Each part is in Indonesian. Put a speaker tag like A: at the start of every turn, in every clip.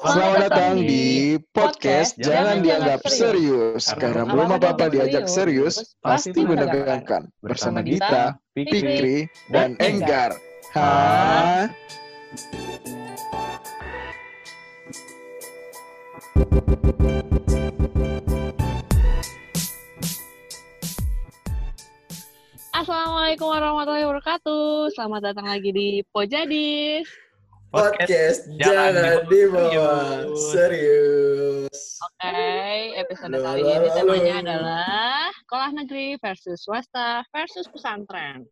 A: Selamat datang di podcast Jangan Dianggap Serius. Karena belum apa-apa diajak serius, pasti menegangkan. Bersama Dita, Fikri, dan Enggar. Hah?
B: Assalamualaikum warahmatullahi wabarakatuh. Selamat datang lagi di Pojadis.
A: Podcast Jangan Dibawa Serius.
B: Oke, episode
A: Halo,
B: kali ini
A: halo.
B: temanya adalah sekolah negeri versus swasta versus pesantren.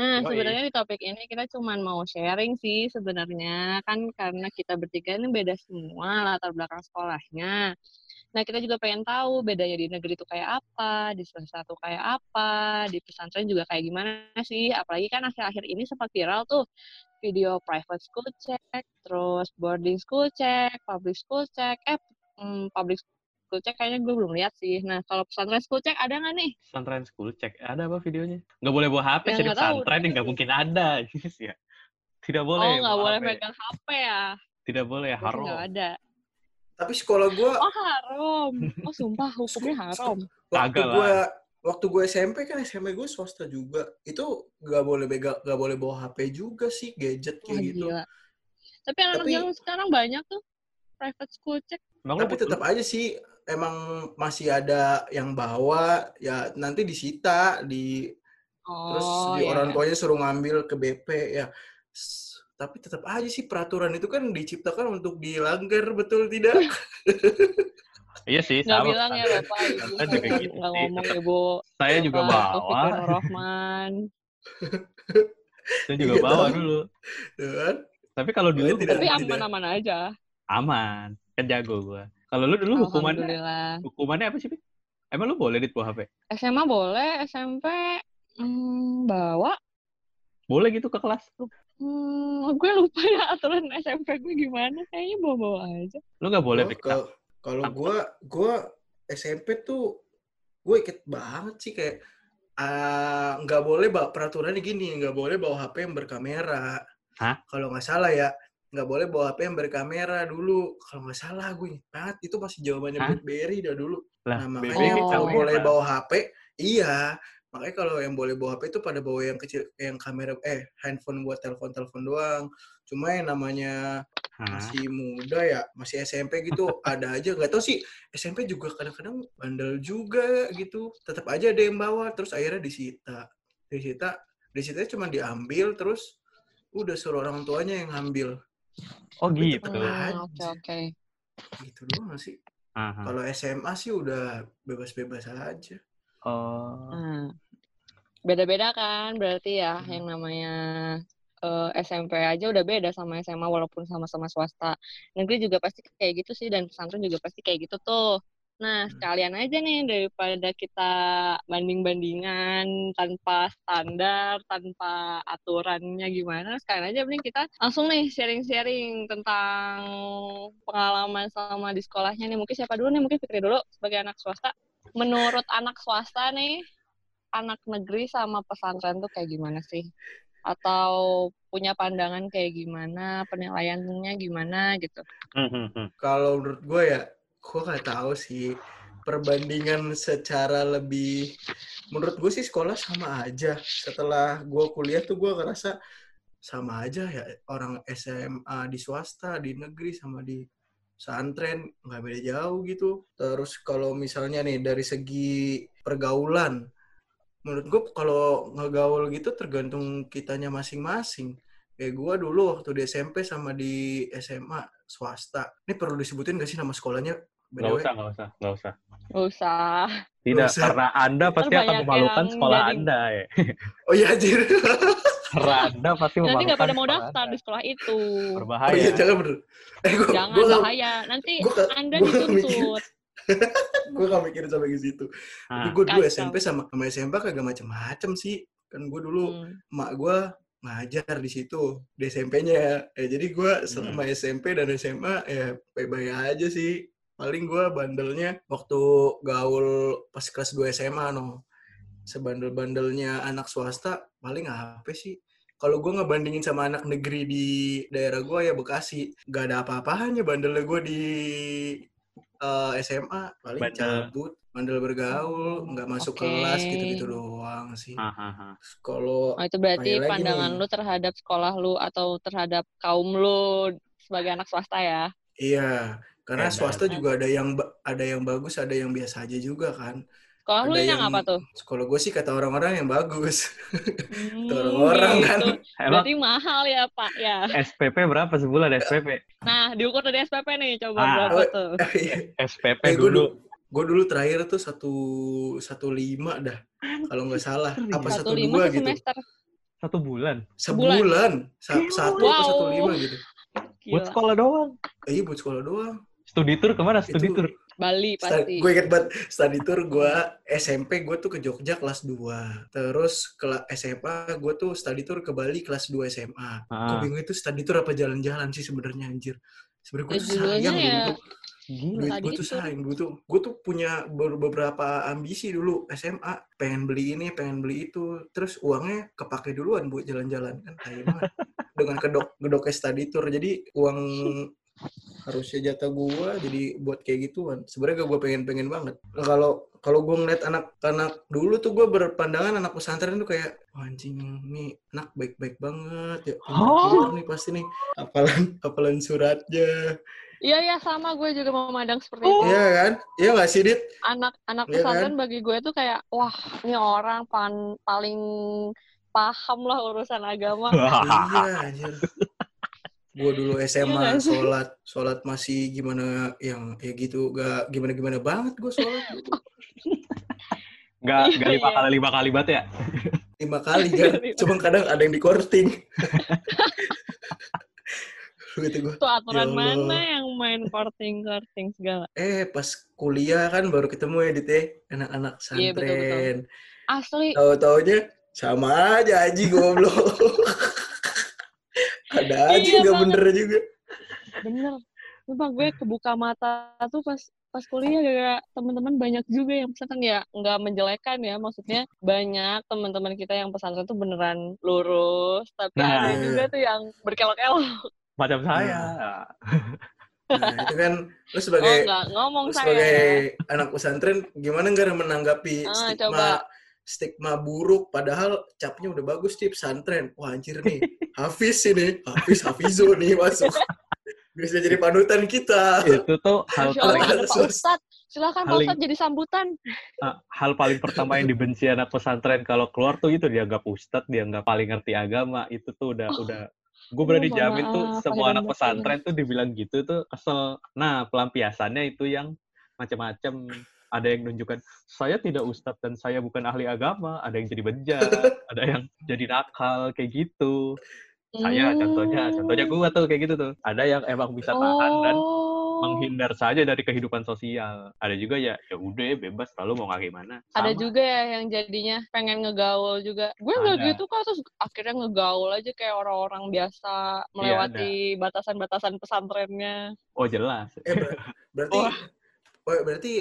B: Nah,
C: Yoi.
B: sebenarnya di topik ini kita cuma mau sharing sih sebenarnya kan karena kita bertiga ini beda semua latar belakang sekolahnya. Nah, kita juga pengen tahu bedanya di negeri itu kayak apa, di swasta itu kayak apa, di pesantren juga kayak gimana sih. Apalagi kan akhir-akhir ini sempat viral tuh video private school check, terus boarding school check, public school check, eh hmm, public school check kayaknya gue belum lihat sih. Nah, kalau pesantren school check ada nggak nih?
C: pesantren school check ada apa videonya nggak boleh bawa HP
B: Ya,
C: jadi pesantren ya nggak mungkin ada ya tidak boleh
B: oh, nggak boleh
C: HP.
B: pegang HP ya?
C: tidak boleh
B: Berarti
C: haram
B: nggak ada.
A: Tapi sekolah gue
B: Oh, haram. Oh, sumpah hukumnya haram.
A: waktu gue waktu gue SMP kan SMP gue swasta juga itu nggak boleh bega nggak boleh bawa HP juga sih gadget kayak gitu.
B: gila. Tapi anak
A: Tapi-
B: zaman sekarang banyak tuh private school.
C: Emang lu
A: Tapi tetap aja sih emang masih ada yang bawa ya nanti disita di terus
B: Oh,
A: di
B: iya.
A: orang tuanya suruh ngambil ke BP ya. S- Tapi tetap aja sih peraturan itu kan diciptakan untuk dilanggar betul tidak?
C: iya sih
B: Nggak
C: sama
B: bilang ya. Bapak, Ibu.
C: Pesantren juga gitu
B: Nggak ngomong Ibu.
C: saya juga bawa
B: Taufikur Nur Rahman.
C: saya juga
A: Iya,
C: bawa dulu
A: Ya kan?
C: tapi kalau dulu
A: tidak-
B: Tapi
A: tidak.
B: aman-aman aja.
C: aman kan jago gua kalau lu dulu hukumannya
B: Alhamdulillah.
C: hukumannya apa sih Pi? emang lu boleh dit bawa HP
B: SMA boleh, SMP hmm, bawa.
C: boleh gitu ke kelas
B: Hmm, gue lupa ya aturan SMP gue gimana. Kayaknya bawa-bawa aja.
C: lu nggak boleh
A: Oh,
C: Pi.
A: Kalau gue gue SMP tuh gue iket banget sih kayak ah, nggak boleh bawa peraturannya gini nggak boleh bawa HP yang berkamera.
C: Hah?
A: Kalau nggak salah ya nggak boleh bawa HP yang berkamera dulu. Kalau nggak salah gue inget banget itu masih jawabannya
C: Hah?
A: BlackBerry dah dulu.
C: lah
A: Nah makanya
B: Oh.
A: kalau boleh bawa HP iya makanya kalau yang boleh bawa HP itu pada bawa yang kecil yang kamera eh handphone buat telepon telepon doang. Cuma yang namanya? Masih muda ya, masih SMP gitu, ada aja. Nggak tahu sih, SMP juga kadang-kadang bandel juga gitu. Tetap aja ada yang bawa, terus akhirnya disita. Disita, disita cuma diambil, terus udah suruh orang tuanya yang ngambil.
C: oh
A: Tapi
C: gitu
A: tetep
B: Hmm,
A: aja.
B: Oke oke.
A: Gitu doang sih. Kalau SMA sih udah bebas-bebas aja.
C: oh
B: Nah, beda-beda kan berarti ya
A: Hmm.
B: yang namanya eh, SMP aja udah beda sama SMA walaupun sama-sama swasta. Negeri juga pasti kayak gitu sih dan pesantren juga pasti kayak gitu tuh. Nah,
A: Hmm.
B: sekalian aja nih daripada kita banding-bandingan tanpa standar, tanpa aturannya gimana, sekalian aja mending kita langsung nih sharing-sharing tentang pengalaman selama di sekolahnya nih. Mungkin siapa dulu nih? Mungkin Fikri dulu sebagai anak swasta. Menurut anak swasta nih, anak negeri sama pesantren tuh kayak gimana sih? Atau punya pandangan kayak gimana, penilaiannya gimana gitu.
C: Hmm, hmm, hmm.
A: Kalau menurut gue ya, gue nggak tahu sih perbandingan secara lebih menurut gue sih sekolah sama aja setelah gue kuliah tuh gue ngerasa sama aja ya orang SMA di swasta di negeri sama di pesantren nggak beda jauh gitu terus kalau misalnya nih dari segi pergaulan menurut gue kalau ngegaul gitu tergantung kitanya masing-masing kayak gue dulu waktu di SMP sama di SMA swasta ini perlu disebutin gak sih nama sekolahnya
C: nggak
A: BTW?
C: usah nggak usah nggak usah
B: Nggak usah.
C: tidak
A: usah.
C: karena anda pasti akan memalukan sekolah
B: jadi-
C: anda ya
A: oh iya anjir
C: karena anda pasti
B: Nanti
C: memalukan
B: nggak pada mau daftar di sekolah itu.
C: berbahaya
A: oh iya jangan bener eh gue
B: Jangan
A: gue gak,
B: bahaya. Nanti
A: gua
B: Anda
A: gua
B: dituntut.
A: gue gak mikirin sampai ke situ. Tapi
C: Ah,
A: gue dulu. SMP sama sama SMP kagak macem-macem sih. Kan gue dulu
B: Hmm.
A: emak gue ngajar di situ di SMP-nya ya jadi gue
C: Hmm.
A: selama SMP dan SMA ya baik-baik aja sih. Paling gue bandelnya waktu gaul pas kelas 2 SMA no. Sebandel-bandelnya anak swasta paling apa sih? Kalau gue ngebandingin sama anak negeri di daerah gue ya Bekasi, gak ada apa-apanya bandelnya gue di eh, SMA paling
C: Bandel.
A: cabut, bandel bergaul, nggak masuk
B: Oke.
A: kelas gitu-gitu doang sih.
C: Hahaha.
A: Kalau
B: Oh, itu berarti pandangan
A: nih.
B: lu terhadap sekolah lu atau terhadap kaum lu sebagai anak swasta ya?
A: iya, karena swasta juga ada yang ada yang bagus, ada yang biasa aja juga kan.
B: Sekolah lu yang, apa tuh?
A: Sekolah gue sih kata orang-orang yang bagus.
B: Hmm,
A: orang-orang kan.
B: gitu.
C: Emang
B: Berarti mahal ya Pak ya.
C: SPP berapa sebulan SPP?
B: Nah, diukur dari SPP nih, coba
C: Ah.
B: berapa
A: Oh,
B: tuh?
C: SPP
A: Eh, gue
C: dulu.
A: dulu, gue dulu terakhir tuh satu satu lima dah, kalau nggak salah. Apa
B: Satu
A: dua gitu?
B: semester.
C: Satu bulan.
B: Sebulan.
A: Sebulan, Sa- satu apa
B: Wow.
A: satu lima gitu.
C: Buat
B: Gila.
C: sekolah doang.
A: Eh, iya buat sekolah doang.
C: Studi tour ke mana? Studi
A: Itu
C: tour.
B: Bali pasti.
A: gue inget banget study tour gue SMP gue tuh ke Jogja kelas 2 terus ke SMA gue tuh study tour ke Bali kelas 2 SMA gue
C: Ah,
A: bingung itu study tour apa jalan-jalan sih sebenarnya anjir. Sebenarnya gue
B: Ya,
A: tuh sayang
B: ya
C: gila.
A: duit
B: Study
A: gue tuh sayang dulu tuh gue tuh punya be- beberapa ambisi dulu SMA pengen beli ini pengen beli itu. Terus uangnya kepake duluan buat jalan-jalan kan. Tai banget. Dengan kedok kedoknya study tour. Jadi uang harusnya jatah gue jadi buat kayak gituan sebenarnya gak gue pengen pengen banget kalau kalau gue ngeliat anak-anak dulu tuh gue berpandangan anak pesantren tuh kayak "Wah, anjing nih anak baik-baik banget ya pintar-pintar nih pasti nih apalan apalan suratnya
B: Iya, iya sama gue juga memandang seperti itu.
A: Iya kan? Iya nggak sih, Dit?
B: Anak anak
A: Iya
B: pesantren bagi gue tuh kayak wah, ini orang pan, paling paham lah urusan agama.
A: iya, anjir. Gue dulu
B: Iya
A: SMA
B: sih?
A: sholat, sholat masih gimana yang ya gitu, gak gimana-gimana banget gue sholat. dulu.
C: Nggak, nggak lima
B: Iya.
C: kali lima kali banget ya?
A: Lima kali kan, cuma kadang ada yang di korting. gitu gue.
B: Tuh aturan
A: Ya
B: mana yang main korting-korting segala.
A: Eh, pas kuliah kan baru ketemu ya, Dit, ya. Anak-anak
B: Iya, betul, betul.
A: santren.
B: Asli,
A: Tahu-taunya sama aja Aji goblok. ada aja
B: Iya
A: nggak bener juga.
B: bener. Sumpah gue kebuka mata tuh pas pas kuliah gara teman-teman banyak juga yang pesantren ya nggak menjelekan ya maksudnya banyak teman-teman kita yang pesantren tuh beneran lurus tapi
C: Nah.
B: ada juga tuh yang berkelok-kelok
C: Macam saya.
A: Nah, itu kan lu
B: oh
A: sebagai
B: nggak ngomong
A: lu
B: saya
A: sebagai
B: ya.
A: anak pesantren gimana nggak menanggapi
B: Ah,
A: stigma
B: coba.
A: Stigma buruk padahal capnya udah bagus di pesantren. Wah anjir nih, Hafiz ini, Hafiz Hafizo nih masuk. Bisa jadi panutan kita.
C: Itu tuh hal paling
B: Pak. Ustadz. Silakan Pak
C: Paling-
B: Ustadz jadi sambutan.
C: ah, hal paling pertama yang dibenci anak pesantren kalau keluar tuh itu dianggap ustadz, dianggap paling ngerti agama. Itu tuh udah udah gue berani
B: mohon
C: jamin tuh
B: maaf,
C: semua anak pesantren tuh dibilang gitu tuh kesel. Nah, pelampiasannya itu yang macam-macam. Ada yang nunjukkan saya tidak ustadz dan saya bukan ahli agama. Ada yang jadi bejat, ada yang jadi nakal kayak gitu. Saya contohnya,
B: Hmm.
C: contohnya gue tuh kayak gitu tuh. Ada yang emang bisa tahan dan
B: Oh.
C: menghindar saja dari kehidupan sosial. Ada juga ya, ya udah bebas, lalu mau kayak gimana.
B: Ada
C: Sama.
B: juga ya yang jadinya pengen ngegaul juga. Gue nggak
C: Ada.
B: gitu kok, terus akhirnya ngegaul aja kayak orang-orang biasa melewati batasan-batasan pesantrennya.
C: Oh jelas.
A: Eh, ber- berarti, oh, berarti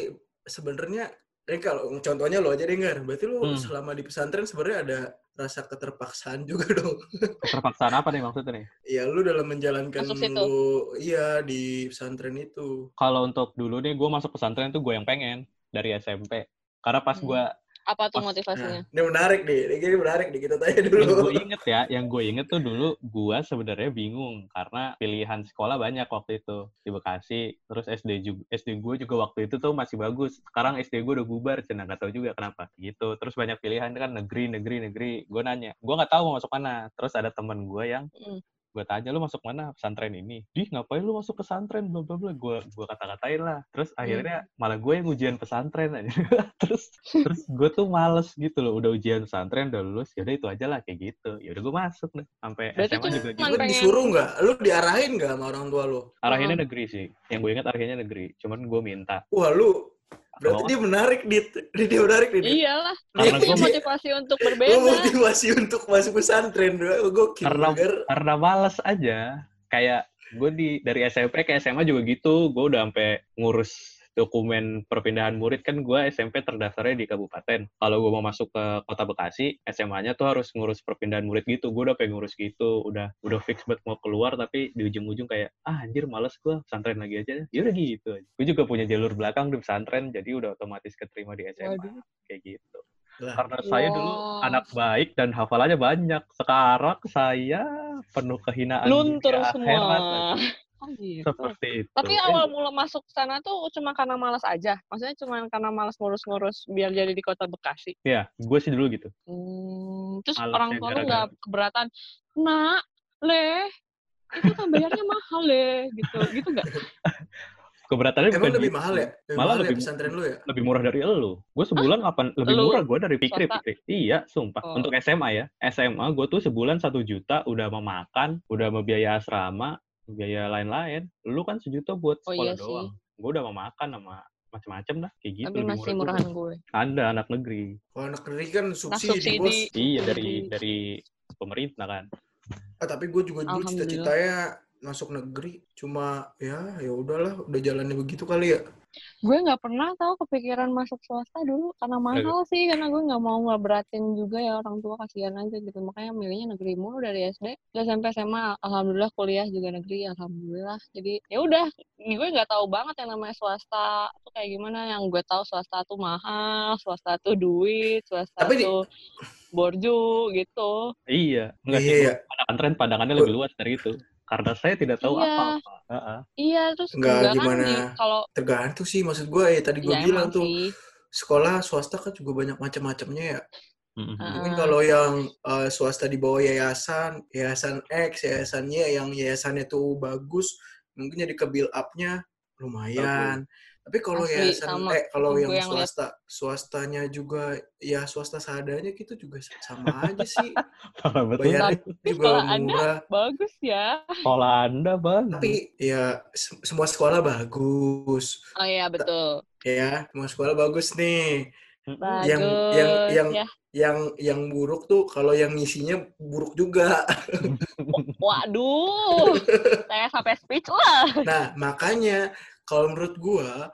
A: sebenarnya, eh kalau contohnya lo aja deh Ngar. Berarti lo
C: Hmm.
A: selama di pesantren sebenarnya ada rasa keterpaksaan juga dong.
C: Keterpaksaan apa nih maksudnya nih?
A: Ya lu dalam menjalankan lu iya di pesantren itu.
C: Kalau untuk dulu nih, gue masuk pesantren tuh gue yang pengen dari SMP. Karena pas
B: Hmm.
C: gue
B: Apa tuh motivasinya?
A: Ini menarik nih, ini menarik nih kita tanya
C: yang
A: dulu.
C: gue inget ya, yang gue inget tuh dulu gue sebenarnya bingung karena pilihan sekolah banyak waktu itu di Bekasi. Terus SD juga, SD gue juga waktu itu tuh masih bagus. Sekarang SD gue udah bubar, cina nggak tahu juga kenapa. Gitu. Terus banyak pilihan kan negeri, negeri, negeri. Gue nanya, gue nggak tahu mau masuk mana. Terus ada temen gue yang
B: Mm.
C: Gue tanya lu masuk mana pesantren ini? Di ngapain lu masuk pesantren? Bla bla bla. Gue gue kata-katain lah. Terus akhirnya malah gue yang ujian pesantren aja. Terus terus gue tuh males gitu loh. Udah ujian pesantren udah lulus yaudah itu aja lah kayak gitu. Yaudah gue masuk deh. Sampai
B: Berarti
C: SMA juga gitu.
A: Lu disuruh nggak? Lu diarahin nggak sama orang tua lu?
C: arahinnya negeri sih. Yang gue ingat arahinnya negeri. Cuman gue minta.
A: Wah lu, berarti
C: Kalau-
A: dia menarik, Dit. Dia, dia menarik Dit.
B: Iyalah,
C: Karena
B: itu
C: gua-
B: motivasi untuk berbeda.
A: motivasi untuk masuk pesantren. Gokil.
C: Karena- karena males aja kayak gue di dari SMP ke SMA juga gitu gue udah sampai ngurus dokumen perpindahan murid kan gue SMP terdaftarnya di kabupaten. Kalau gue mau masuk ke kota Bekasi, SMA-nya tuh harus ngurus perpindahan murid gitu. Gue udah pengen ngurus gitu, udah udah fix banget mau keluar tapi di ujung-ujung kayak ah anjir males gue pesantren lagi aja. Ya udah gitu. Gue juga punya jalur belakang di pesantren jadi udah otomatis keterima di SMA
B: Waduh.
C: kayak gitu.
A: Lah,
C: Karena saya dulu
B: Wow.
C: anak baik dan hafalannya banyak. Sekarang saya penuh kehinaan
B: Luntur semua.
C: akhirat.
B: Oh gitu.
C: Seperti itu.
B: Tapi awal mula masuk sana tuh cuma karena malas aja. Maksudnya cuma karena malas ngurus-ngurus biar jadi di kota Bekasi.
C: Ya, gue sih dulu gitu.
B: Hmm, terus
C: Malasnya
B: orang tua lu nggak keberatan, nak, leh, itu kan bayarnya mahal leh, gitu, gitu nggak?
C: Keberatannya
A: Emang
C: bukan
A: lebih
C: gitu.
A: mahal ya? Lebih
C: Malah
A: mahal
C: lebih-
A: ya pesantren lu ya?
C: lebih murah dari elu. Gue sebulan kapan lebih
B: Lu?
C: murah gue dari Pikri? Pikri. Iya, sumpah.
B: Oh.
C: Untuk SMA ya. SMA gue tuh sebulan satu juta udah mau makan, udah mau biaya asrama, biaya lain-lain. Lu kan sejuta buat
B: Oh,
C: sekolah
B: iya sih.
C: doang. Gue udah mau makan sama macem-macem dah kayak gitu.
B: Tapi
C: lebih
B: masih
C: murah
B: murahan gue.
C: Ada anak negeri.
A: Kalau anak negeri kan
B: Nah,
A: subsidi,
B: subsidi.
A: bos.
C: Iya dari dari pemerintah kan.
A: Ah, tapi gue juga dulu cita-citanya masuk negeri. Cuma ya ya udahlah, udah jalannya begitu kali ya.
B: Gue nggak pernah tahu kepikiran masuk swasta dulu karena mahal sih, karena gue nggak mau nggak beratin juga ya orang tua kasihan aja gitu. Makanya milihnya negeri mulu dari SD, udah sampai SMA, alhamdulillah kuliah juga negeri, alhamdulillah. Jadi ya udah, gue nggak tahu banget yang namanya swasta tuh kayak gimana. Yang gue tahu swasta tuh mahal, swasta tuh duit, swasta
A: Tapi di-
B: tuh borju gitu.
C: Iya. Enggak sih.
A: Iya, iya.
C: Pesantren pandangannya lebih luas dari itu. Karena saya tidak tahu
B: Iya.
C: apa-apa. Heeh.
B: Iya, terus
A: Nggak,
B: kan
A: gimana
B: kalau
A: Tergantung sih maksud gue ya tadi gue
B: ya
A: bilang tuh
B: sih.
A: sekolah swasta kan juga banyak macam-macamnya ya.
C: Mm-mm.
B: Ah.
A: Mungkin kalau yang eh, swasta di bawah yayasan, yayasan X, yayasan Y yang yayasannya tuh bagus, mungkin jadi ke build up-nya lumayan. Tapi kalau
B: Asli,
A: yayasan
B: sama.
A: eh kalau yang
B: yang liat.
A: swasta, swastanya juga ya swasta seadanya gitu juga sama aja sih. Bayarnya juga
B: sekolah Anda
A: murah.
B: bagus ya.
C: Sekolah Anda bagus.
A: Tapi ya se- semua sekolah bagus.
B: Oh iya, betul.
A: Ya, semua sekolah bagus nih.
B: Bagus.
A: Yang yang yang
B: ya.
A: yang yang buruk tuh kalau yang ngisinya buruk juga.
B: Waduh, saya sampai speechless.
A: Nah, makanya kalau menurut gua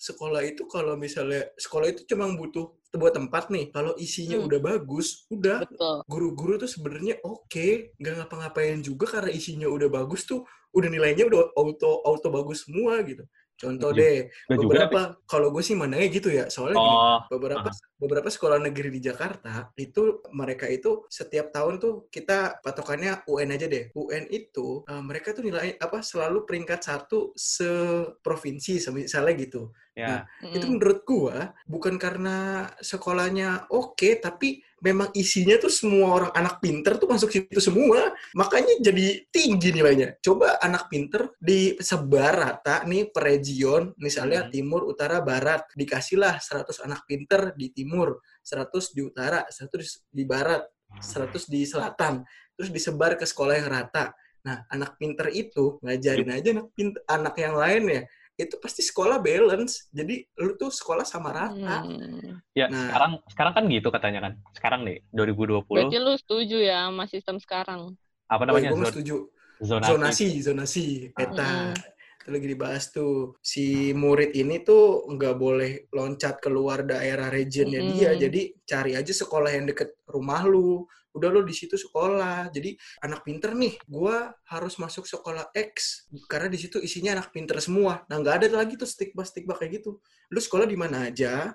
A: sekolah itu kalau misalnya sekolah itu cuma butuh buat tempat nih. Kalau isinya
B: Hmm.
A: udah bagus, udah guru-guru tuh sebenarnya oke, nggak ngapa-ngapain juga karena isinya udah bagus tuh, udah nilainya udah auto auto bagus semua gitu. Contoh
C: Iya.
A: deh,
C: tapi-
A: beberapa kalau gue sih mananya gitu ya, soalnya gini,
C: Oh,
A: beberapa beberapa sekolah negeri di Jakarta itu mereka itu setiap tahun tuh kita patokannya UN aja deh. UN itu eh, mereka tuh nilai apa selalu peringkat satu seprovinsi misalnya gitu.
C: ya.
A: Itu
B: Mm-mm.
A: menurut gua bukan karena sekolahnya oke, tapi memang isinya tuh semua orang anak pinter tuh masuk situ semua. Makanya jadi tinggi nilainya. Coba anak pinter disebar rata nih per region, misalnya
C: Hmm.
A: timur, utara, barat. Dikasihlah 100 anak pinter di timur, 100 di utara, 100 di barat, 100 di selatan. Terus disebar ke sekolah yang rata. Nah, anak pinter itu ngajarin aja anak pinter, anak yang lain ya itu pasti sekolah balance. Jadi lu tuh sekolah sama rata.
B: Hmm.
C: Ya,
A: Nah.
C: sekarang sekarang kan gitu katanya kan. Sekarang nih 2020
B: Berarti lu setuju ya sama sistem sekarang?
C: apa namanya?
A: gue
C: Zon,
A: setuju.
C: zonasi.
A: Zonasi, zonasi. Eta.
B: Mm-mm.
A: Itu lagi dibahas tuh. Si murid ini tuh nggak boleh loncat keluar daerah regionnya
B: Mm-mm.
A: dia. Jadi cari aja sekolah yang deket rumah lu. Udah lu di situ sekolah. Jadi anak pinter nih, gua harus masuk sekolah X karena di situ isinya anak pinter semua. Nah nggak ada lagi tuh stigma-stigma kayak gitu. Lu sekolah di mana aja.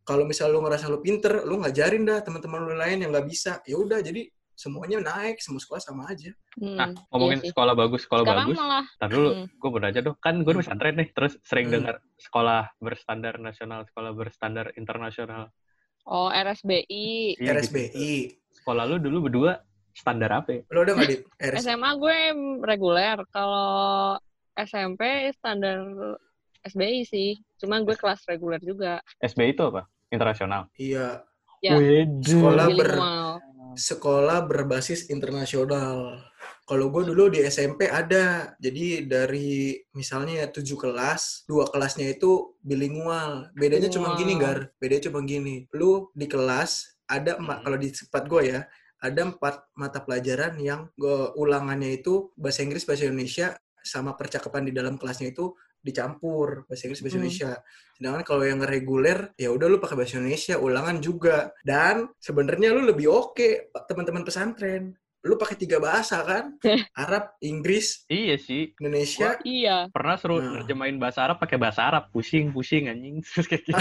A: Kalau misal lu ngerasa lu pinter, lu ngajarin dah teman-teman lu lain yang nggak bisa. Ya udah, jadi semuanya naik, semua sekolah sama aja.
B: Hmm,
C: Nah,
B: iya
C: ngomongin
B: sih.
C: sekolah bagus, sekolah
B: Sekarang
C: bagus.
B: malah
C: Ntar dulu,
B: Hmm.
C: gue mau nanya dong. Kan gue
A: Hmm.
C: pesantren nih, terus sering
A: Hmm.
C: dengar sekolah berstandar nasional, sekolah berstandar internasional.
B: oh RSBI.
C: Iya, gitu. Sekolah lu dulu berdua standar apa ya?
A: Lo udah nggak di?
B: SMA gue reguler. Kalau SMP standar SBI sih. Cuman gue kelas reguler juga.
C: SBI itu apa? Internasional.
A: Iya,
B: Ya.
A: Sekolah ber-
B: bilingual.
A: sekolah berbasis internasional. Kalau gue dulu di SMP ada, jadi dari misalnya tujuh kelas, dua kelasnya itu bilingual. Bedanya cuma gini,
B: Wow.
A: Gar. Bedanya cuma gini. Lu di kelas ada
C: Hmm.
A: kalau di tempat gue ya, ada empat mata pelajaran yang gue ulangannya itu bahasa Inggris, bahasa Indonesia, sama percakapan di dalam kelasnya itu dicampur bahasa Inggris bahasa
B: Hmm.
A: Indonesia. Sedangkan kalau yang reguler ya udah lu pakai bahasa Indonesia, ulangan juga. Dan sebenarnya lu lebih oke teman-teman pesantren. Lu pakai tiga bahasa kan? Arab, Inggris,
C: Iya sih.
A: Indonesia.
B: Iya.
C: Pernah suruh
A: Nah.
C: nerjemahin bahasa Arab pakai bahasa Arab, pusing, pusing anjing. Terus kayak gitu.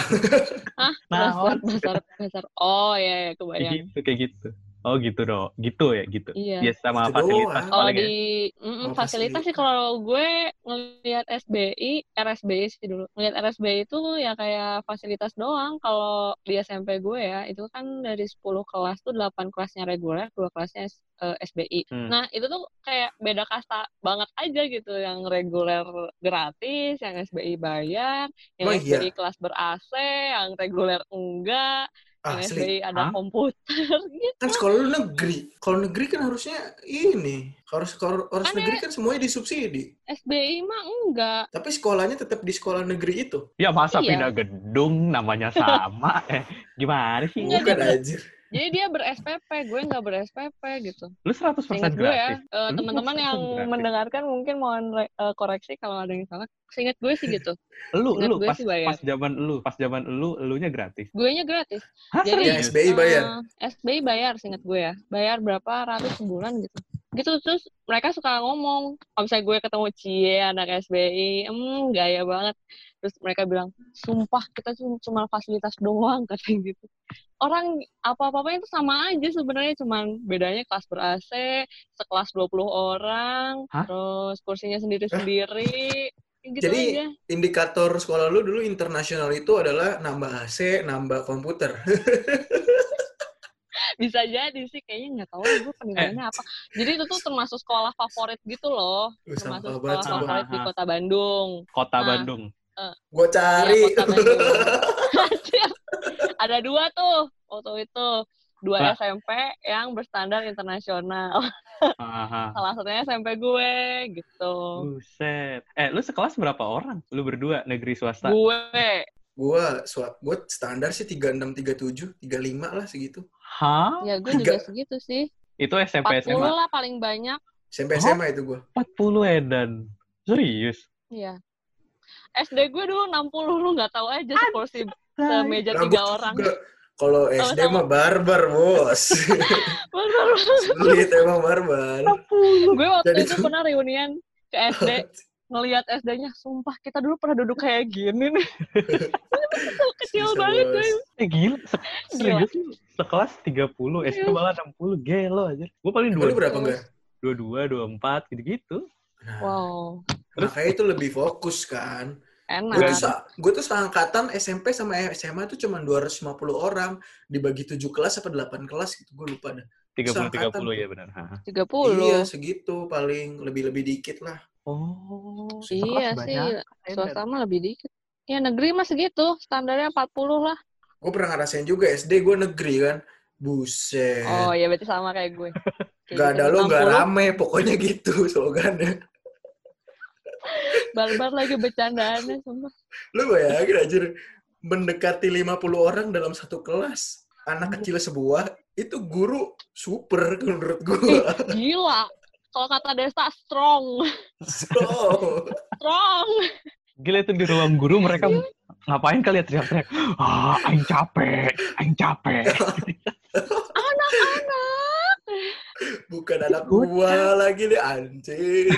B: Ah,
C: Nah,
B: dasar, dasar, dasar. Oh, iya, iya,
C: kayak
B: kebayang.
C: gitu, kayak gitu. Oh gitu dong, gitu ya gitu.
B: Iya.
C: Ya sama
A: Gitu
C: fasilitas
A: doang.
B: Kalau
C: paling ya.
B: di mm,
A: Oh,
B: fasilitas sih kalau gue ngelihat SBI, RSBI sih dulu. Ngelihat RSBI itu ya kayak fasilitas doang. Kalau di SMP gue ya, itu kan dari 10 kelas tuh 8 kelasnya reguler, 2 kelasnya S- eh, SBI.
C: Hmm.
B: Nah, itu tuh kayak beda kasta banget aja gitu. Yang reguler gratis, yang SBI bayar, yang
A: Oh, iya?
B: SBI kelas ber-AC, yang reguler enggak,
A: Asli.
B: SBI ada
C: Hah?
B: komputer gitu.
A: Kan sekolah lu negeri. Kalau negeri kan harusnya ini. Harus kalau harus negeri kan semuanya disubsidi.
B: SBI mah enggak.
A: Tapi sekolahnya tetap di sekolah negeri itu.
C: Ya masa
B: Iya.
C: pindah gedung namanya sama? eh gimana sih?
B: Enggak,
A: Bukan aja.
B: Jadi dia ber-SPP, gue nggak ber-SPP gitu.
C: Lu 100%
B: Seingat gue ya,
C: gratis.
B: eh,
C: Lu
B: teman-teman
C: 100%
B: yang
C: gratis.
B: mendengarkan mungkin mohon re- eh, koreksi kalau ada yang salah. Seingat gue sih gitu.
C: Lu
B: Seingat
C: lu
B: gue
C: pas
B: sih bayar.
C: pas zaman lu, pas zaman lu elunya gratis.
B: Gue nya gratis.
C: Hah,
B: Jadi-
A: Ya? SBI bayar.
B: Eh, SBI bayar, seingat gue ya. Bayar berapa ratus sebulan gitu. Gitu terus mereka suka ngomong, kalau misalnya gue ketemu Cie anak SBI, hmm gaya banget. Terus mereka bilang, sumpah kita cuma, cuma fasilitas doang katanya gitu. Orang apa-apanya itu sama aja sebenarnya cuman bedanya kelas ber-AC, sekelas 20 orang,
C: Hah?
B: terus kursinya sendiri-sendiri. Gitu
A: Jadi,
B: aja.
A: Indikator sekolah lu dulu internasional itu adalah nambah AC, nambah komputer.
B: Bisa jadi sih kayaknya nggak tahu gue penilaiannya apa. Jadi itu tuh termasuk sekolah favorit gitu loh. Termasuk sekolah favorit di kota Bandung.
C: Kota
B: Nah.
C: Bandung.
A: Gue cari.
B: Iya, Bandung. Anjir. Ada dua tuh waktu itu. Dua
C: Lah.
B: SMP yang berstandar internasional.
C: Aha.
B: Salah satunya SMP gue gitu.
C: Buset. Eh, lu sekelas berapa orang? Lu berdua negeri swasta?
B: Gue.
A: gue gue standar sih 36, 37, 35 lah segitu.
C: Hah?
B: Ya gue
A: Tiga.
B: juga segitu sih.
C: Itu SMP
B: 40
C: SMA.
B: lah paling banyak.
A: SMP
C: Oh.
A: SMA itu gue.
C: 40 edan. Serius?
B: Iya. SD gue dulu 60 lu nggak tau aja sekursi semeja
A: Rambut
B: tiga orang.
A: juga. Kalau SD mah barbar, bos.
B: Bener.
A: Sulit emang barbar.
B: gue waktu
A: Jadi
B: itu
A: tuh-
B: pernah reunian ke SD ngelihat SD-nya sumpah kita dulu pernah duduk kayak gini nih kecil
A: Bisa,
B: banget
A: bos.
B: gue
C: Eh gila, se-
B: Gila.
C: serius lu sekelas 30, SD
B: Iya.
C: malah 60, gelo aja. Gue paling
A: Lu
C: dua,
A: berapa enggak?
C: dua, dua, dua, empat, gitu-gitu.
A: Nah,
B: wow
A: makanya itu lebih fokus kan. Gue
B: enak
A: tuh, sa- gue tuh seangkatan SMP sama SMA tuh cuma 250 orang. Dibagi 7 kelas apa 8 kelas gitu. Gue lupa dah.
C: 30,
A: Seangkatan.
C: 30 ya benar. Ha.
B: 30
A: Iya, segitu paling. Lebih-lebih dikit lah.
C: Oh,
B: iya sih
C: banyak.
B: swasta mah lebih dikit ya negeri mah segitu standarnya 40 lah
A: Gue pernah ngerasain juga SD gue negeri kan. Buset.
B: oh iya berarti sama kayak gue Kayak
A: Gak
B: gitu.
A: ada lo, gak
B: 60,
A: rame. Pokoknya gitu slogannya.
B: Barbar lagi bercandaannya sumpah
A: Lu bayangin aja mendekati 50 orang dalam satu kelas. Anak kecil sebuah, itu guru super menurut gue.
B: gila kalau kata Desa strong
A: So,
B: strong
C: Gila itu di ruang guru mereka ngapain kali ya teriak-teriak. Ah, aing capek, aing capek.
B: anak-anak
A: bukan anak gua lagi nih anjir.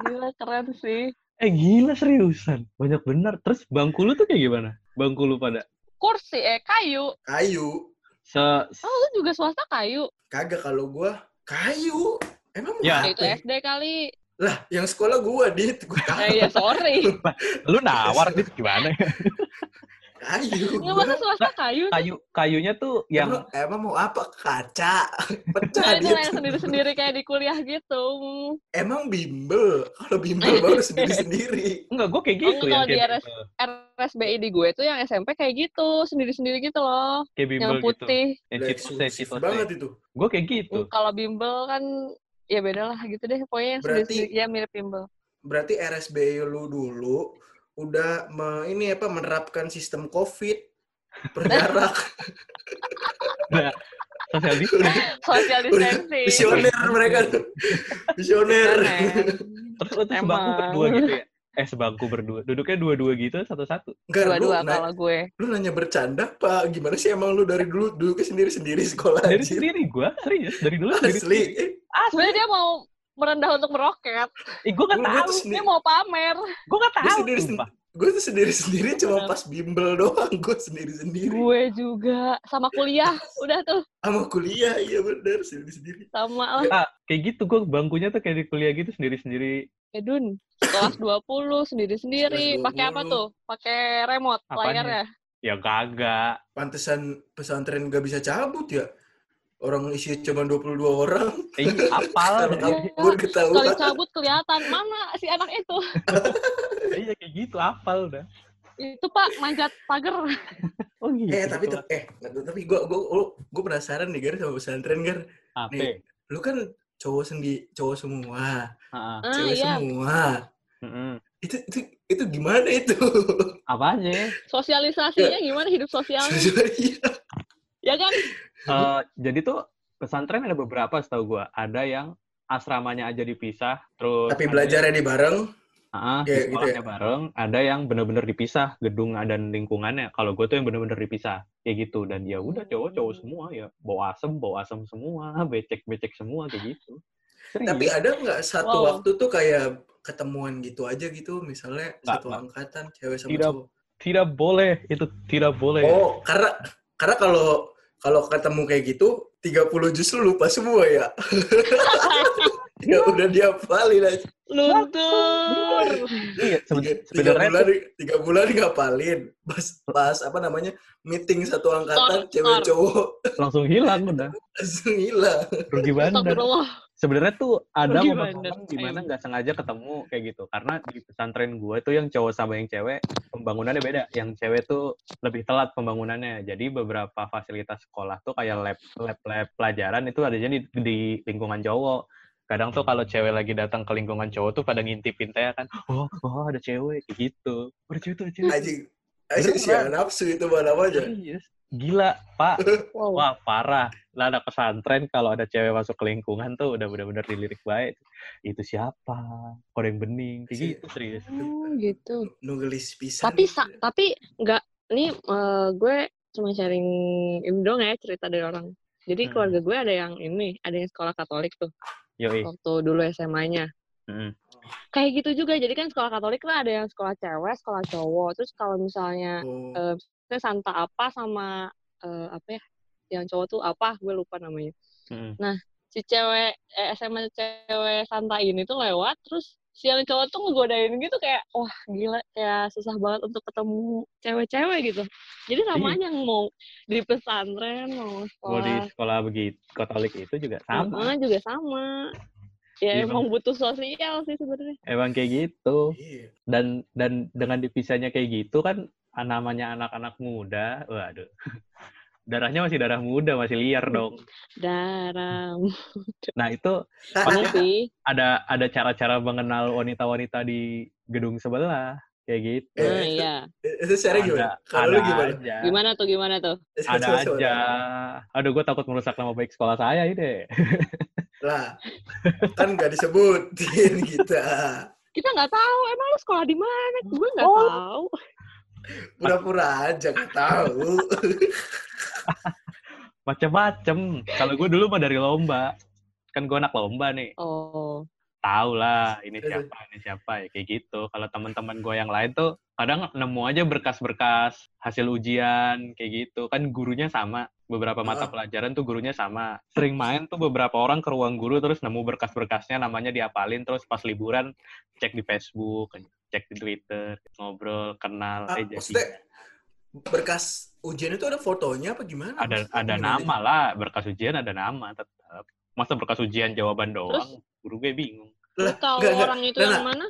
B: gila keren sih
C: Eh gila seriusan. Banyak bener. Terus bangku lu tuh kayak gimana? Bangku lu pada
B: kursi eh kayu
A: Kayu.
C: se
B: oh lu juga swasta kayu
A: Kagak kalau gua kayu. Emang mau
C: Ya.
B: itu? SD kali
A: Lah, yang sekolah gua dit, gua tahu
B: eh ya sorry
C: lu nawar gitu gimana?
A: kayu.
B: nggak
A: Gua.
B: masa swasta kayu
C: Kayu kayunya tuh yang
A: Emang, emang mau apa? Kaca. Pecah
B: Nah, itu
A: gitu.
B: yang sendiri-sendiri kayak di kuliah gitu.
A: Emang bimbel. Kalau bimbel baru sendiri-sendiri.
C: enggak gue kayak gitu yang
B: kalau di RS RSBI di gue tuh yang SMP kayak gitu, sendiri-sendiri gitu loh.
C: kayak bimbel
B: yang
C: gitu.
B: putih.
C: Yang
A: Udah
C: citose,
A: eksklusif
C: citose.
A: banget itu.
C: Gue kayak gitu.
B: Kalau bimbel kan ya beda lah gitu deh. Pokoknya yang
A: Berarti-
B: sendiri-sendiri ya mirip bimbel.
A: Berarti RSBI lu dulu udah me- ini apa menerapkan sistem COVID berjarak.
C: Social distancing.
B: Social distancing.
A: Visioner mereka. Visioner.
C: Terus lu tuh sebangku berdua gitu ya? Eh sebangku berdua. Duduknya dua-dua gitu satu-satu.
A: Enggak, lu,
B: Dua-dua kalau gue.
A: lu nanya bercanda, Pak. Gimana sih emang lu dari dulu duduknya sendiri-sendiri sekolah
C: Dari sendiri gue serius dari dulu sendiri.
A: Asli.
C: sendiri.
B: Sebenarnya dia mau merendah untuk meroket.
C: Eh gue gak tahu.
A: tuh
B: Dia
A: sendiri,
B: mau pamer.
C: Gue gak
A: Gua
C: tahu.
A: sendiri gue tuh sendiri-sendiri cuma
B: Bener.
A: pas bimbel doang. Gue sendiri-sendiri.
B: Gue juga sama kuliah. Udah tuh
A: Sama kuliah, iya bener. Sendiri-sendiri.
B: sama lah.
C: Ah, kayak gitu gue bangkunya tuh kayak di kuliah gitu sendiri-sendiri.
B: Edun, kelas 20 sendiri-sendiri. Pakai apa
A: 20.
B: tuh? Pakai remote
C: Apanya?
B: layarnya.
C: Ya kagak.
A: Pantesan pesantren gak bisa cabut ya. Orang isinya cuma 22 orang.
C: Eh, apal.
A: Kalau
B: Iya.
A: kabur ketahuan.
B: cabut kelihatan mana si anak itu.
C: Iya kayak gitu, apal udah.
B: Itu Pak manjat pagar.
C: Oh gitu.
A: Eh tapi tuh, eh tapi gue gue gue penasaran nih Gar sama pesantren Gar.
C: Apa?
A: nih. Lu kan cowok sendi cowok semua,
C: Heeh.
B: Ah
A: cewek
B: iya,
A: semua.
C: Heeh.
A: Itu itu itu gimana itu?
C: Apanya?
B: sosialisasinya gimana hidup sosialnya?
A: Iya.
B: ya kan?
C: Eh, jadi tuh pesantren ada beberapa setahu gua. Ada yang asramanya aja dipisah, terus
A: tapi belajarnya
C: yang-
A: di bareng.
C: Ah,
A: Ya,
C: di
A: gitu
C: sekolahnya bareng. Ada yang bener-bener dipisah gedung dan lingkungannya. Kalau gue tuh yang bener-bener dipisah kayak gitu. Dan ya udah cowok-cowok semua ya bau asem, bau asem semua, becek-becek semua kayak gitu. Serius.
A: Tapi ada nggak satu
B: Wow.
A: waktu tuh kayak ketemuan gitu aja gitu, misalnya
C: Nggak,
A: satu
C: nggak.
A: angkatan cewek sama
C: Tidak.
A: cowok.
C: tidak boleh, itu tidak boleh.
A: Oh, karena karena kalau kalau ketemu kayak gitu 30 justru lupa semua ya. ya udah diapalin aja.
B: Luntur.
C: Iya, seben-
A: Tiga, tiga
C: sebenarnya
A: bulan tiga bulan ngapalin. Pas pas apa namanya meeting satu angkatan
B: Tor,
A: cewek
B: tor.
A: cowok
C: langsung hilang udah.
A: langsung hilang.
C: Rugi bandar.
B: Astagfirullah.
C: Sebenarnya tuh ada momen-momen
B: bandar,
C: di mana
B: sayang.
C: nggak sengaja ketemu kayak gitu. Karena di pesantren gue tuh yang cowok sama yang cewek pembangunannya beda. Yang cewek tuh lebih telat pembangunannya. Jadi beberapa fasilitas sekolah tuh kayak lab lab lab pelajaran itu adanya di, di lingkungan cowok. Kadang tuh kalau cewek lagi datang ke lingkungan cowok tuh pada ngintipin teh kan, oh, oh ada cewek gitu. Oh, ada cewek tuh, ada cewek.
A: Anjing. Anjing si
C: Beneran.
A: nafsu itu mana aja.
C: Serius. Gila, Pak.
B: Wow.
C: Wah, parah. Lah anak pesantren kalau ada cewek masuk ke lingkungan tuh udah bener-bener dilirik baik. Itu siapa? Kode yang bening. Kayak
A: Si-
C: gitu, serius.
B: Oh, gitu.
A: Nunggelis pisan.
B: Tapi sa tapi nggak ini eh, gue cuma sharing ini dong ya cerita dari orang. Jadi
C: Hmm.
B: keluarga gue ada yang ini, ada yang sekolah Katolik tuh
C: Yoi.
B: waktu dulu SMA-nya.
C: Mm.
B: Kayak gitu juga. Jadi kan sekolah Katolik kan ada yang sekolah cewek, sekolah cowok. Terus kalau misalnya
A: Oh.
B: eh, misalnya Santa apa sama eh, apa ya? Yang cowok tuh apa? Gue lupa namanya.
C: Mm.
B: Si cewek eh, SMA cewek Santa ini tuh lewat terus si yang cowok tuh ngegodain gitu kayak wah gila kayak susah banget untuk ketemu cewek-cewek gitu. Jadi sama
C: Iya.
B: aja yang mau di pesantren mau
C: Mau di
B: sekolah
C: sekolah begitu Katolik itu juga sama.
B: Juga sama. Ya
C: Iya,
B: emang butuh sosial sih sebenarnya.
C: Emang kayak gitu.
A: Iya.
C: Dan dan dengan dipisahnya kayak gitu kan namanya anak-anak muda, waduh. Darahnya masih darah muda, masih liar dong.
B: Darah.
C: Nah, itu
B: Iya sih.
C: ada ada cara-cara mengenal wanita-wanita di gedung sebelah kayak gitu.
A: Eh,
B: Nah, iya.
A: Itu secara gimana? Kalau gimana?
C: aja.
B: Gimana tuh gimana tuh?
C: Ada aja. Aduh, gue takut merusak nama baik sekolah saya ini.
A: Lah, kan nggak disebutin kita.
B: Kita nggak tahu emang lu sekolah di mana? Gue nggak
C: Oh.
B: tahu.
A: Pura-pura aja nggak tahu.
C: Macem-macem. Kalau gue dulu mah dari lomba. Kan gue anak lomba nih.
B: Oh.
C: Tahu lah ini siapa, ini siapa ya kayak gitu. Kalau teman-teman gue yang lain tuh kadang nemu aja berkas-berkas hasil ujian kayak gitu. Kan gurunya sama. Beberapa mata pelajaran tuh gurunya sama. Sering main tuh beberapa orang ke ruang guru terus nemu berkas-berkasnya namanya diapalin terus pas liburan cek di Facebook, cek di Twitter, ngobrol, kenal,
A: Ah,
C: eh jadi
A: maksudnya berkas ujian itu ada fotonya apa gimana?
C: ada
A: Maksudnya
C: ada
A: gimana
C: nama lah berkas ujian ada nama tetap masa berkas ujian jawaban doang guru gue bingung
B: Lu
A: Lah,
B: tahu
A: nggak, nggak.
B: orang itu
A: Nah,
B: yang
A: nah.
B: mana?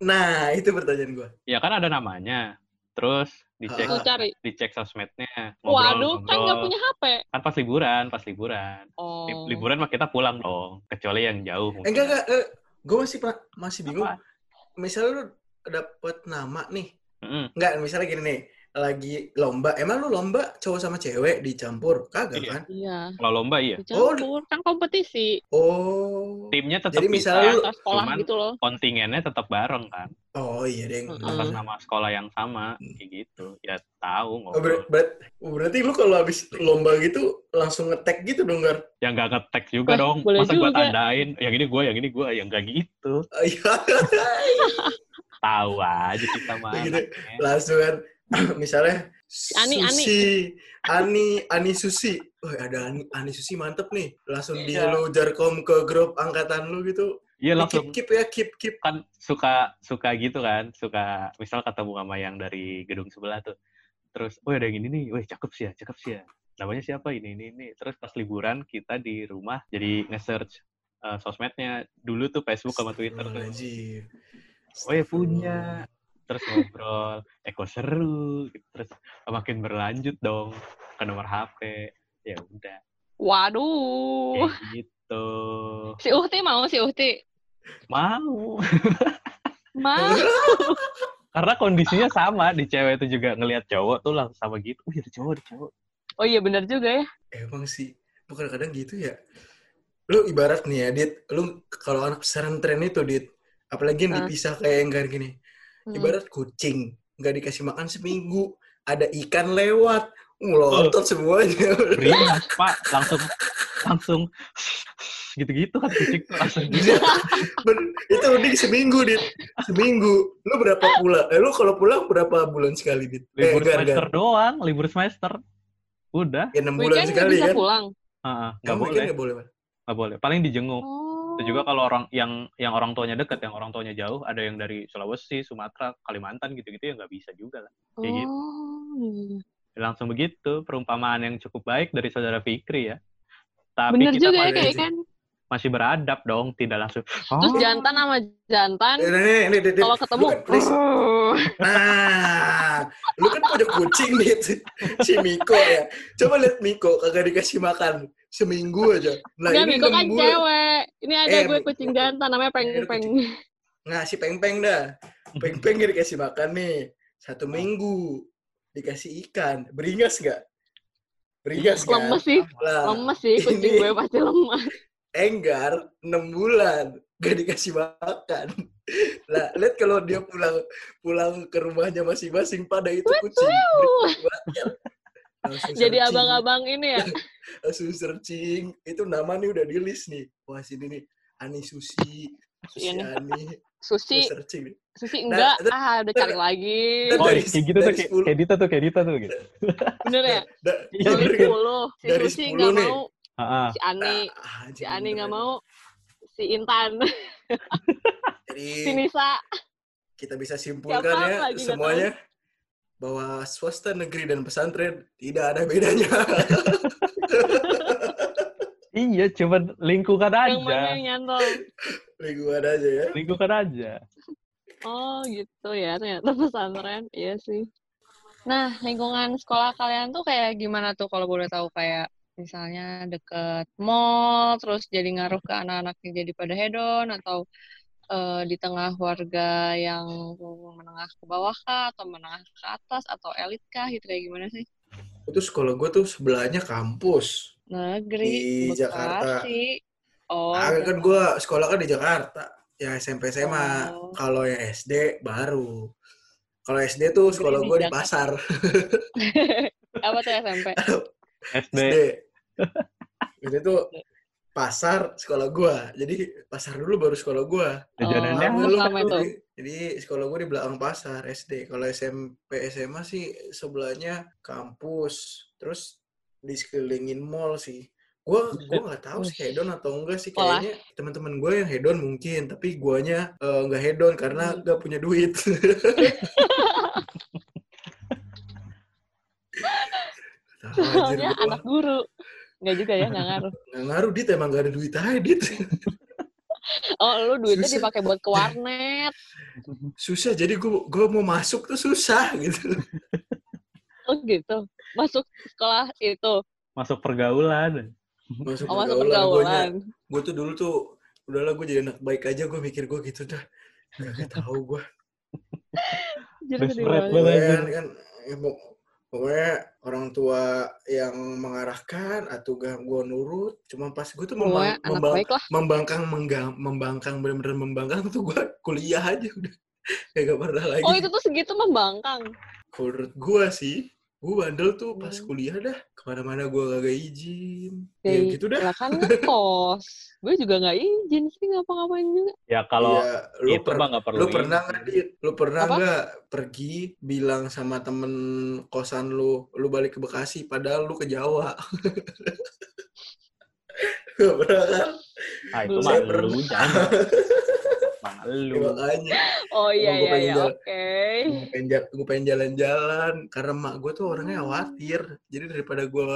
A: Nah, itu pertanyaan gue.
C: ya kan ada namanya terus dicek
B: cari.
C: dicek sosmednya
B: Waduh, kan nggak
C: ngobrol.
B: punya HP.
C: kan pas liburan pas liburan
B: Oh.
C: Li- liburan mah kita pulang dong kecuali yang jauh
A: Eh, enggak, enggak. Eh, gue masih masih bingung.
C: Apa?
A: Misalnya lu dapet nama nih.
C: Mm-mm.
A: Enggak, misalnya gini nih. lagi lomba. Emang lu lomba cowok sama cewek dicampur? Kagak
C: Iya.
A: kan?
B: Iya.
C: Kalau lomba iya.
B: Dicampur. Kan kompetisi.
A: Oh.
C: Timnya tetap
A: Jadi
C: bisa,
A: misalnya lu-
B: Antar sekolah
C: cuman
B: gitu loh.
C: kontingennya tetap bareng kan.
A: Oh iya, Deng.
C: Atas nama sekolah yang sama kayak gitu. Ya tahu
A: Oh, ber-
C: ngobrol.
A: ber- berarti lu kalau habis lomba gitu langsung ngetek gitu dong, Gar?
C: Yang gak ngetek juga
B: Wah,
C: dong.
B: boleh
C: Masa gua
B: juga.
C: tandain, yang ini gua, yang ini gua, yang gak gitu. Tahu aja kita mah.
A: Gitu. langsung kan misalnya
B: Ani, Ani.
A: Susi, Ani, Ani Susi. Oh, ada Ani, Ani Susi mantep nih. Langsung di
C: Iya.
A: lu jarkom ke grup angkatan lu gitu.
C: Iya
A: Ini
C: langsung
A: keep, keep ya, keep, keep.
C: kan suka suka gitu kan suka misal ketemu sama yang dari gedung sebelah tuh terus oh ada yang ini nih wih cakep sih ya cakep sih ya namanya siapa ini ini ini terus pas liburan kita di rumah jadi nge-search uh, sosmednya dulu tuh Facebook sama Twitter tuh. Oh ya punya terus ngobrol eh kok seru gitu. terus makin berlanjut dong ke nomor HP ya udah
B: Waduh.
C: kayak gitu
B: Si Uhti mau si Uhti.
C: mau
B: Mau.
C: karena kondisinya sama di cewek itu juga ngelihat cowok tuh langsung sama gitu oh ada cowok ada cowok
B: Oh iya benar juga ya.
A: Emang sih, bukan kadang gitu ya. Lu ibarat nih ya, Dit. Lu kalau anak pesantren itu, Dit. Apalagi yang
B: Ah.
A: dipisah kayak yang kayak gini.
B: Hmm.
A: Ibarat kucing. Nggak dikasih makan seminggu. Ada ikan lewat. Ngelotot semuanya.
C: beringas pak langsung langsung gitu-gitu kan kucing tuh langsung gitu.
A: Iya. Ben- itu mending seminggu, Dit. Seminggu. Lu berapa pulang? Eh, lu kalau pulang berapa bulan sekali, Dit? Eh,
C: libur
A: gar,
C: semester
A: gar.
C: doang libur semester udah
A: Ya, 6 bulan sekali
B: bisa
A: kan?
B: pulang.
C: Heeh, nggak
A: Kamu
C: boleh
A: nggak boleh, Pak?
C: nggak boleh paling dijenguk
B: Oh.
C: Itu juga kalau orang yang yang orang tuanya dekat yang orang tuanya jauh ada yang dari Sulawesi Sumatera Kalimantan gitu-gitu ya nggak bisa juga lah kayak gitu.
B: Oh. iya.
C: langsung begitu perumpamaan yang cukup baik dari saudara Fikri ya tapi
B: Bener
C: kita
B: juga ya
C: masih,
B: kayak kan.
C: masih beradab dong tidak langsung
B: Terus
C: "Oh,
B: jantan sama jantan kalau ketemu
A: Lu kan, please. Nah, lu kan punya kucing nih, si Miko ya. Coba lihat Miko kagak dikasih makan seminggu aja. Nah,
B: Miko
A: enam
B: kan
A: bulan.
B: cewek. Ini ada
A: Eh,
B: gue kucing jantan namanya Peng
A: Ada
B: Peng.
A: Nah, si Peng-Peng dah. Peng-Peng gak dikasih makan nih. Satu minggu. Dikasih ikan. Beringas gak? Beringas kan?
B: Lemes sih,
A: Lah,
B: lemes sih kucing
A: ini-
B: gue pasti lemes.
A: Enggar 6 bulan gak dikasih makan. Lah, lihat kalau dia pulang pulang ke rumahnya masing-masing pada itu kucing.
B: Jadi abang-abang ini ya.
A: langsung searching itu nama nih udah di list nih wah sini nih Ani Susi Susi
B: Ini.
A: Ani
B: Susi,
A: searching nih
B: Susi
A: Nah,
B: enggak. Ah, udah cari lagi.
C: Oh
A: dari-
C: kayak gitu tuh
A: dari
C: kayak,
A: 10.
C: kayak Dita tuh kayak Dita tuh gitu
B: Bener ya?
A: Da-
B: Dari
A: bener kan?
B: 10. Si
A: Dari
B: Susi
A: 10
B: enggak
A: nih.
B: mau.
C: Heeh.
B: Si Ani,
A: Ah,
B: si
A: anjing,
B: Ani enggak mau. Si Intan,
A: jadi
B: si Nisa.
A: kita bisa simpulkan ya semuanya bahwa swasta negeri dan pesantren tidak ada bedanya
C: iya cuman lingkungan
B: Yang mana
C: aja
B: yang nyantol?
A: lingkungan aja ya
C: lingkungan aja
B: Oh gitu ya ternyata pesantren. Iya sih. Nah lingkungan sekolah kalian tuh kayak gimana tuh kalau boleh tahu kayak misalnya deket mall terus jadi ngaruh ke anak-anaknya jadi pada hedon atau eh, di tengah warga yang menengah ke bawah kah atau menengah ke atas atau elit kah gitu kayak gimana sih?
A: itu sekolah gue tuh sebelahnya kampus
B: Negeri,
A: Di Jakarta.
B: Bekasi. Oh,
A: ah, kan
B: Jakarta.
A: gue sekolah kan di Jakarta ya SMP SMA
B: Oh.
A: kalau yang SD baru kalau SD tuh sekolah gue di
B: Jakarta.
A: pasar
B: apa tuh SMP?
C: SD
A: SD itu tuh pasar sekolah gua jadi pasar dulu baru sekolah gua
C: jajanannya
B: Oh, sama itu.
A: jadi, jadi sekolah gua di belakang pasar SD kalau SMP SMA sih sebelahnya kampus terus di sekelilingin mall sih gua gua nggak tahu sih hedon atau enggak sih kayaknya teman-teman gue yang hedon mungkin tapi guanya eh, nggak hedon karena
B: Hmm.
A: nggak punya duit
B: Soalnya
A: gua.
B: anak guru. Enggak juga ya, nggak ngaruh.
A: Nggak ngaruh dit emang gak ada duit aja dit
B: Oh, lu duitnya
A: Susah.
B: dipakai buat ke warnet.
A: susah jadi gua gua mau masuk tuh susah gitu
B: Oh gitu. Masuk sekolah itu.
C: masuk pergaulan
A: masuk
B: Oh, masuk
A: pergaulan
B: pergaulan.
A: gue tuh dulu tuh udahlah gue jadi anak baik aja gue mikir gue gitu dah gak tahu gue
B: Jadi
C: Best friend
B: banget.
A: kan, kan ya, mau- pokoknya orang tua yang mengarahkan atau gak gue nurut cuma pas gue tuh membang,
B: anak
A: membang- membangkang menggang, membangkang bener-bener membangkang tuh gue kuliah aja udah. Kayak gak pernah lagi.
B: Oh itu tuh segitu membangkang.
A: menurut gue sih gue bandel tuh pas
B: Hmm.
A: kuliah dah ke mana-mana gue gak izin
B: Ya,
A: ya gitu dah
B: Lah kan ngekos. gue juga nggak izin sih ngapa-ngapain juga.
C: Ya kalau
A: Iya, lu,
C: itu
A: per-
C: mah nggak perlu
A: lu pernah Dit? lu pernah
B: Apa?
A: nggak pergi bilang sama temen kosan lu lu balik ke Bekasi padahal lu ke Jawa Gak pernah kan
C: Ah, itu mah lu jangan. Lu.
A: Ya, makanya
B: Oh iya iya
A: pengen
B: iya
A: jalan-
B: oke.
A: gue pengen, gua pengen jalan-jalan karena mak gue tuh orangnya
B: Hmm.
A: khawatir jadi daripada gue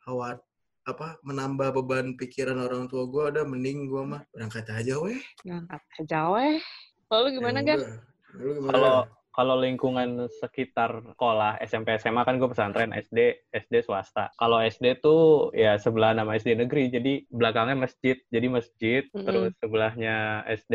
A: khawat apa menambah beban pikiran orang tua gue ada mending gue mah berangkat aja weh
B: Ngangkat aja weh. Lalu gimana
A: Ya
B: Gan?
A: udah. Lu gimana?
C: Kalau kalau lingkungan sekitar sekolah SMP SMA kan gue pesantren SD SD swasta. Kalau SD tuh ya sebelah nama SD negeri jadi belakangnya masjid. Jadi masjid
B: Mm-mm.
C: terus sebelahnya SD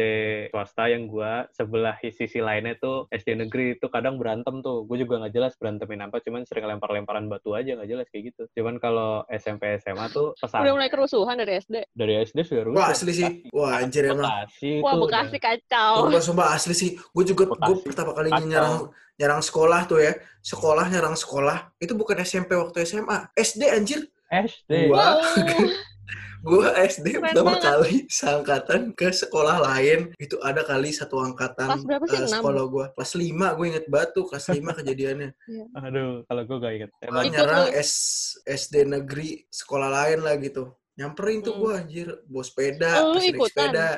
C: swasta yang gua sebelah sisi lainnya tuh SD negeri itu kadang berantem tuh. Gue juga nggak jelas berantemin apa cuman sering lempar-lemparan batu aja nggak jelas kayak gitu. Cuman kalau SMP SMA tuh
B: Udah
C: pesantren
B: mulai kerusuhan dari SD.
C: dari SD sudah rusuh.
A: Wah asli sih. Wah anjir emang.
C: Bekasi
B: Wah Bekasi
C: udah-
B: kacau.
A: Sumpah, sumpah asli sih. Gue juga gue pertama kali Nyerang nyerang sekolah tuh ya. Sekolah nyerang sekolah. Itu bukan SMP waktu SMA. SD anjir.
C: SD.
A: Wah.
B: Wow.
A: Gue SD
B: Keren
A: pertama
B: banget.
A: kali seangkatan ke sekolah lain. Itu ada kali satu angkatan
B: Kelas berapa sih? Enam?
A: sekolah gue. Kelas 5 gue inget batu. Kelas 5 kejadiannya.
C: Aduh, kalau gue gak inget. Emang
B: Ikut
A: nyerang. S, SD negeri sekolah lain lah gitu. Nyamperin tuh
B: Hmm.
A: gue anjir. Bawa sepeda. Naik
B: ikutan?
A: sepeda.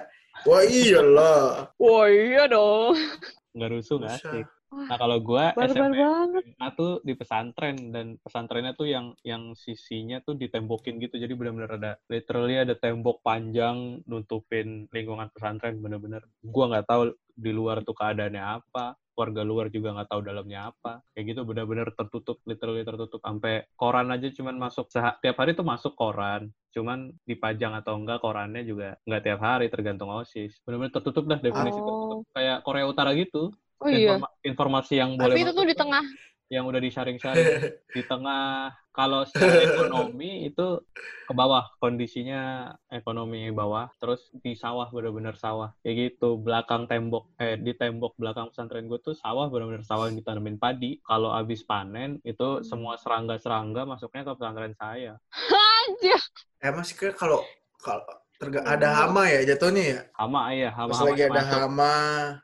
A: Wah iyalah.
B: Wah iya dong.
C: Nggak rusuh nggak asik.
B: Wah,
C: Nah kalau gue SMP
B: banget.
C: SMA tuh di pesantren dan pesantrennya tuh yang yang sisinya tuh ditembokin gitu. Jadi benar-benar ada literally ada tembok panjang nutupin lingkungan pesantren bener-bener. Gua nggak tahu di luar tuh keadaannya apa warga luar juga nggak tahu dalamnya apa. Kayak gitu benar-benar tertutup literally tertutup. Sampai koran aja cuman masuk tiap hari tuh masuk koran. Cuman dipajang atau enggak korannya juga nggak tiap hari tergantung osis. Benar-benar tertutup dah definisi
B: Oh.
C: tertutup kayak Korea Utara gitu
B: Oh iya.
C: Informa- informasi yang boleh
B: Tapi itu tuh di tengah.
C: yang udah disaring-saring di tengah kalau secara ekonomi itu ke bawah kondisinya ekonomi bawah terus di sawah bener-bener sawah kayak gitu belakang tembok eh di tembok belakang pesantren gue tuh sawah bener-bener sawah yang ditanemin padi kalau habis panen itu
B: Hmm.
C: semua serangga-serangga masuknya ke pesantren saya
B: Anjir.
A: Emang sih kayak kalau kalau terga- ada hama ya jatuhnya ya.
C: hama ya hama
A: Pas lagi ada hama,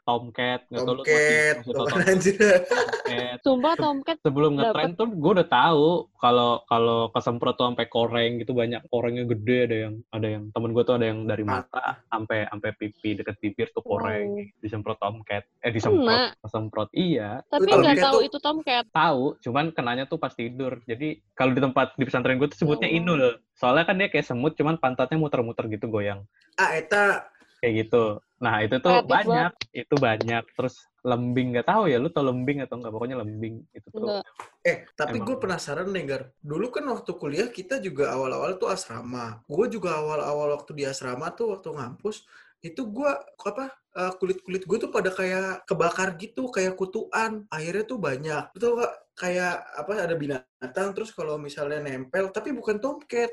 C: tomcat nggak tahu lu
A: tomcat,
C: masih, masih
A: tuh
C: tau
A: anjir.
C: tomcat
B: Sumpah Tomcat
C: sebelum
B: Dapet.
C: ngetren tuh gue udah tahu kalau kalau kesemprot tuh sampai koreng gitu banyak korengnya gede ada yang ada yang temen gue tuh ada yang dari mata sampai sampai pipi deket bibir tuh koreng.
B: Wow.
C: disemprot tomcat. Eh disemprot kesemprot. Iya.
B: Tapi nggak tahu
A: tuh-
B: itu Tomcat.
C: tahu cuman kenanya tuh pas tidur. Jadi kalau di tempat di pesantren gue tuh sebutnya
B: Oh.
C: inul. Soalnya kan dia kayak semut cuman pantatnya muter-muter gitu goyang.
A: Ah eta
C: kayak gitu nah itu tuh
B: Kreatif
C: banyak itu banyak terus lembing nggak tahu ya lu tau lembing atau enggak pokoknya lembing itu tuh
B: Enggak.
A: eh tapi gue penasaran nih Gar. Dulu kan waktu kuliah kita juga awal-awal tuh asrama. Gue juga awal-awal waktu di asrama tuh waktu ngampus itu gue apa eh, kulit-kulit gue tuh pada kayak kebakar gitu, kayak kutuan. Akhirnya tuh banyak. Itu kayak apa ada binatang terus kalau misalnya nempel tapi bukan tomcat.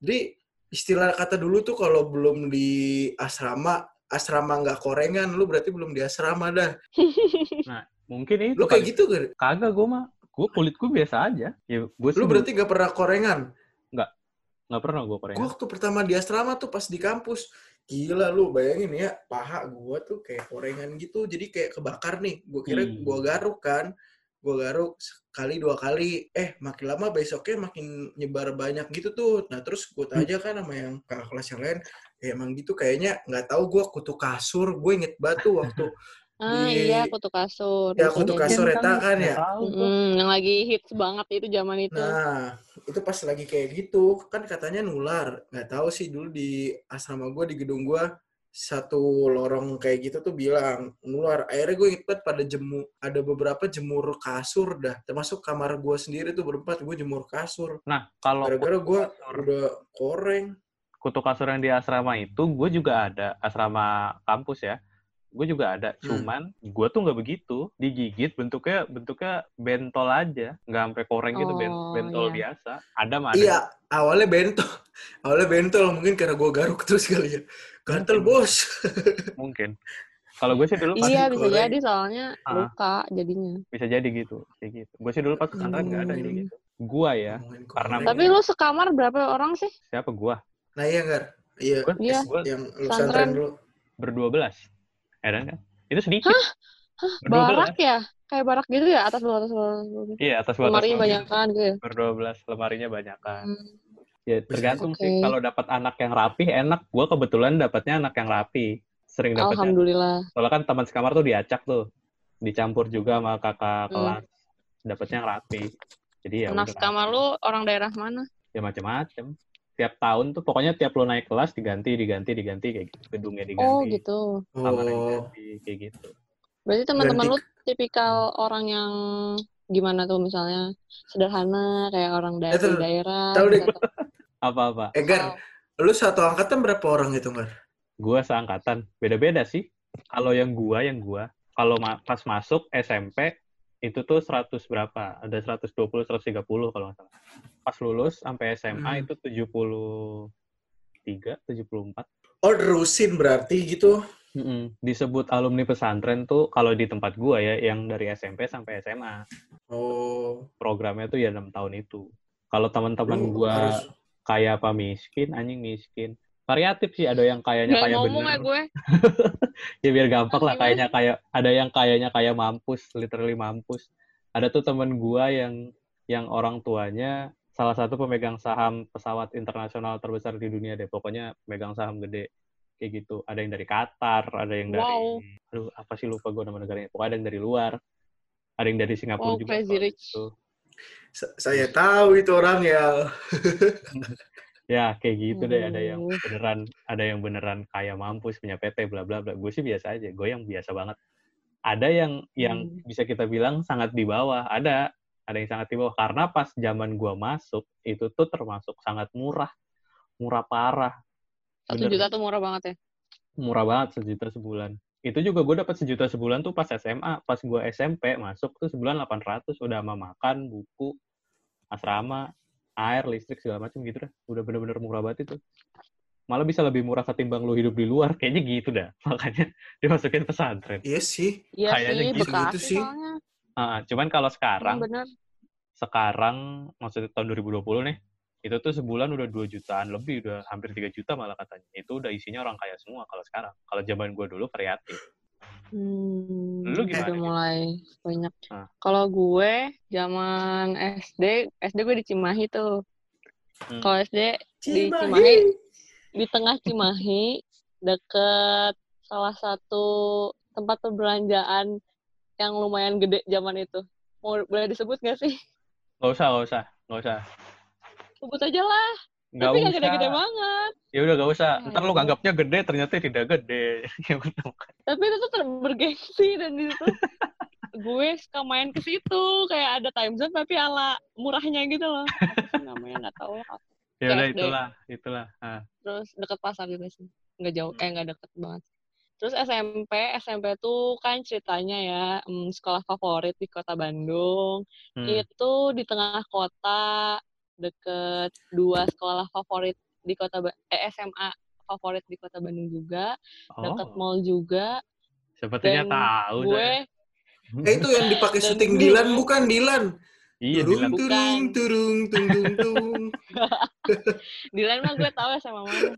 A: Jadi istilah kata dulu tuh kalau belum di asrama asrama nggak korengan lu berarti belum di asrama dah.
C: mungkin itu
A: Lu kayak
C: kali.
A: gitu Gar?
C: kagak gue mah gue kulit gue biasa aja ya gue
A: Lu berarti gak pernah korengan?
C: nggak pernah gue korea
A: Gue waktu pertama di asrama tuh pas di kampus, gila lu bayangin ya, paha gue tuh kayak korengan gitu, jadi kayak kebakar nih. Gue kira
C: Hmm.
A: gue garuk kan, gue garuk sekali dua kali, eh makin lama besoknya makin nyebar banyak gitu tuh. Nah terus gue tanya kan sama yang kakak kelas yang lain, ya emang gitu kayaknya nggak tahu gue kutu kasur, gue inget batu waktu
B: Ah
A: Di-
B: iya kutu kasur.
A: ya kutu
B: jadi.
A: kasur eta kan ya.
B: Mm-mm, yang lagi hits banget itu zaman itu.
A: Nah, itu pas lagi kayak gitu, kan katanya nular. Nggak tahu sih dulu di asrama gue, di gedung gue, satu lorong kayak gitu tuh bilang nular. Akhirnya gue inget banget pada jemu, ada beberapa jemur kasur dah. Termasuk kamar gue sendiri tuh berempat, gue jemur kasur.
C: nah kalau
A: Gara-gara gue udah koreng.
C: kutu kasur yang di asrama itu gue juga ada asrama kampus ya gue juga ada
A: Hmm.
C: cuman gue tuh nggak begitu digigit bentuknya bentuknya bentol aja nggak sampai koreng gitu
B: Oh,
C: bentol
B: iya.
C: biasa ada mah ada
A: Iya, awalnya bentol. Awalnya bentol mungkin karena gue garuk terus kali ya. Gatel
C: Mungkin.
A: bos.
C: mungkin kalau gue sih dulu pas
B: Iya bisa jadi soalnya
C: Ah.
B: luka jadinya.
C: bisa jadi gitu kayak gitu gue sih dulu pas pesantren nggak ada kayak
B: Hmm.
C: gitu gue ya
A: Ngomongin
C: Karena-
B: Tapi lu sekamar berapa orang sih?
C: siapa gue
A: Nah iya Gar. Iya.
C: gue
B: Iya.
C: gue
A: Yang lu
B: Pesantren.
A: santren dulu.
C: berdua belas ya kan itu sedikit
B: Hah,
C: belas
B: barak ya? Kayak barak gitu ya? Atas bawah, atas bawah. atas bawah.
C: iya atas batas
B: Lemarinya banyak kan gitu ya?
C: berdua belas lemarinya banyak kan
B: Hmm.
C: ya tergantung
B: Oke.
C: sih kalau dapat anak yang rapi enak gue kebetulan dapatnya anak yang rapi sering dapatnya
B: Alhamdulillah.
C: soalnya kan teman sekamar tuh diacak tuh dicampur juga sama kakak
B: Hmm.
C: kelas dapatnya yang rapi jadi ya
B: Anak sekamar lu orang daerah mana?
C: ya macem-macem tiap tahun tuh pokoknya tiap lo naik kelas diganti diganti diganti kayak gitu gedungnya diganti
B: Oh gitu.
C: kamarnya
A: Oh.
C: diganti kayak gitu
B: Berarti teman-teman lu tipikal orang yang gimana tuh misalnya sederhana kayak orang
A: Eh,
B: dari daerah.
A: tahu deh.
B: gitu.
C: apa-apa
A: Eh Gar, lu satu angkatan berapa orang itu Gar?
C: gua seangkatan beda-beda sih kalau yang gua yang gua kalau ma- pas masuk SMP itu tuh 100 berapa ada 120 130 kalau nggak salah pas lulus sampai SMA
A: Hmm.
C: itu 73 74
A: Oh terusin berarti gitu.
C: Mm-mm. disebut alumni pesantren tuh kalau di tempat gua ya yang dari SMP sampai SMA
A: Oh.
C: programnya tuh ya enam tahun itu kalau teman-teman gua
A: harus-
C: kaya apa miskin anjing miskin variatif sih ada yang kayaknya
B: Gak
C: kaya
B: ngomong
C: bener
B: ya gue.
C: ya biar gampang lah kayaknya kayak ada yang kayaknya kayak mampus literally mampus ada tuh temen gua yang yang orang tuanya salah satu pemegang saham pesawat internasional terbesar di dunia deh pokoknya megang saham gede kayak gitu ada yang dari Qatar ada yang dari
B: Wow.
C: aduh apa sih lupa gue nama negaranya pokoknya ada yang dari luar ada yang dari Singapura
B: Wow,
C: juga
B: crazy rich.
C: gitu.
A: Sa- Saya tahu itu orang ya.
C: ya kayak gitu deh ada yang beneran ada yang beneran kaya mampus punya PT bla bla bla. Gue sih biasa aja gue yang biasa banget. Ada yang yang
B: Hmm.
C: bisa kita bilang sangat di bawah ada. Ada yang sangat di bawah. Karena pas zaman gua masuk itu tuh termasuk sangat murah. Murah parah.
B: Satu juta tuh murah banget ya.
C: murah banget sejuta sebulan. Itu juga gue dapat sejuta sebulan tuh pas SMA pas gua SMP masuk tuh sebulan 800 udah sama makan buku asrama air listrik segala macam gitu dah. Udah bener-bener murah banget itu. Malah bisa lebih murah ketimbang lu hidup di luar. Kayaknya gitu dah. Makanya dimasukin pesantren.
A: Iya sih.
B: Iya
C: Kayaknya
B: sih,
C: gitu.
B: Bekasi
A: sih.
B: soalnya.
C: Ah, cuman kalau sekarang
B: bener.
C: sekarang maksudnya tahun 2020 nih itu tuh sebulan udah 2 jutaan lebih udah hampir 3 juta malah katanya. Itu udah isinya orang kaya semua kalau sekarang. Kalau zaman gue dulu kreatif
B: Hmm,
C: Lu gimana
B: udah
C: gitu?
B: mulai banyak.
C: Ah.
B: Kalau gue zaman SD, SD gue di Cimahi tuh.
C: Hmm.
B: Kalau SD di
A: Cimahi.
B: Cimahi, di tengah Cimahi, deket salah satu tempat perbelanjaan yang lumayan gede zaman itu. Mau boleh disebut gak sih?
C: nggak usah nggak usah nggak usah
B: Sebut aja lah. Tapi gak
C: usah
B: gede-gede banget.
C: ya udah nggak usah
B: Ah,
C: ntar lu
B: ya.
C: nganggapnya gede ternyata tidak gede ya
B: Tapi itu tuh bergengsi dan di situ gue suka main ke situ kayak ada time zone tapi ala murahnya gitu loh. Apa sih namanya nggak tahu lah.
C: ya udah itulah itulah Ah.
B: Terus deket pasar gitu sih. Nggak jauh, eh nggak deket banget. Terus SMP, SMP tuh kan ceritanya ya mm, sekolah favorit di kota Bandung.
C: Hmm.
B: Itu di tengah kota deket dua sekolah favorit di kota Ba- eh, SMA favorit di kota Bandung juga, deket
C: oh
B: mall juga.
C: sepertinya
B: dan
C: tahu
B: gue.
A: Eh itu yang dipakai syuting
B: gue-
A: Dilan bukan Dilan.
C: iya
A: turung,
B: Bukan.
A: turung, turung, tung, tung, tung.
B: Dilan mah gue tahu ya sama mana.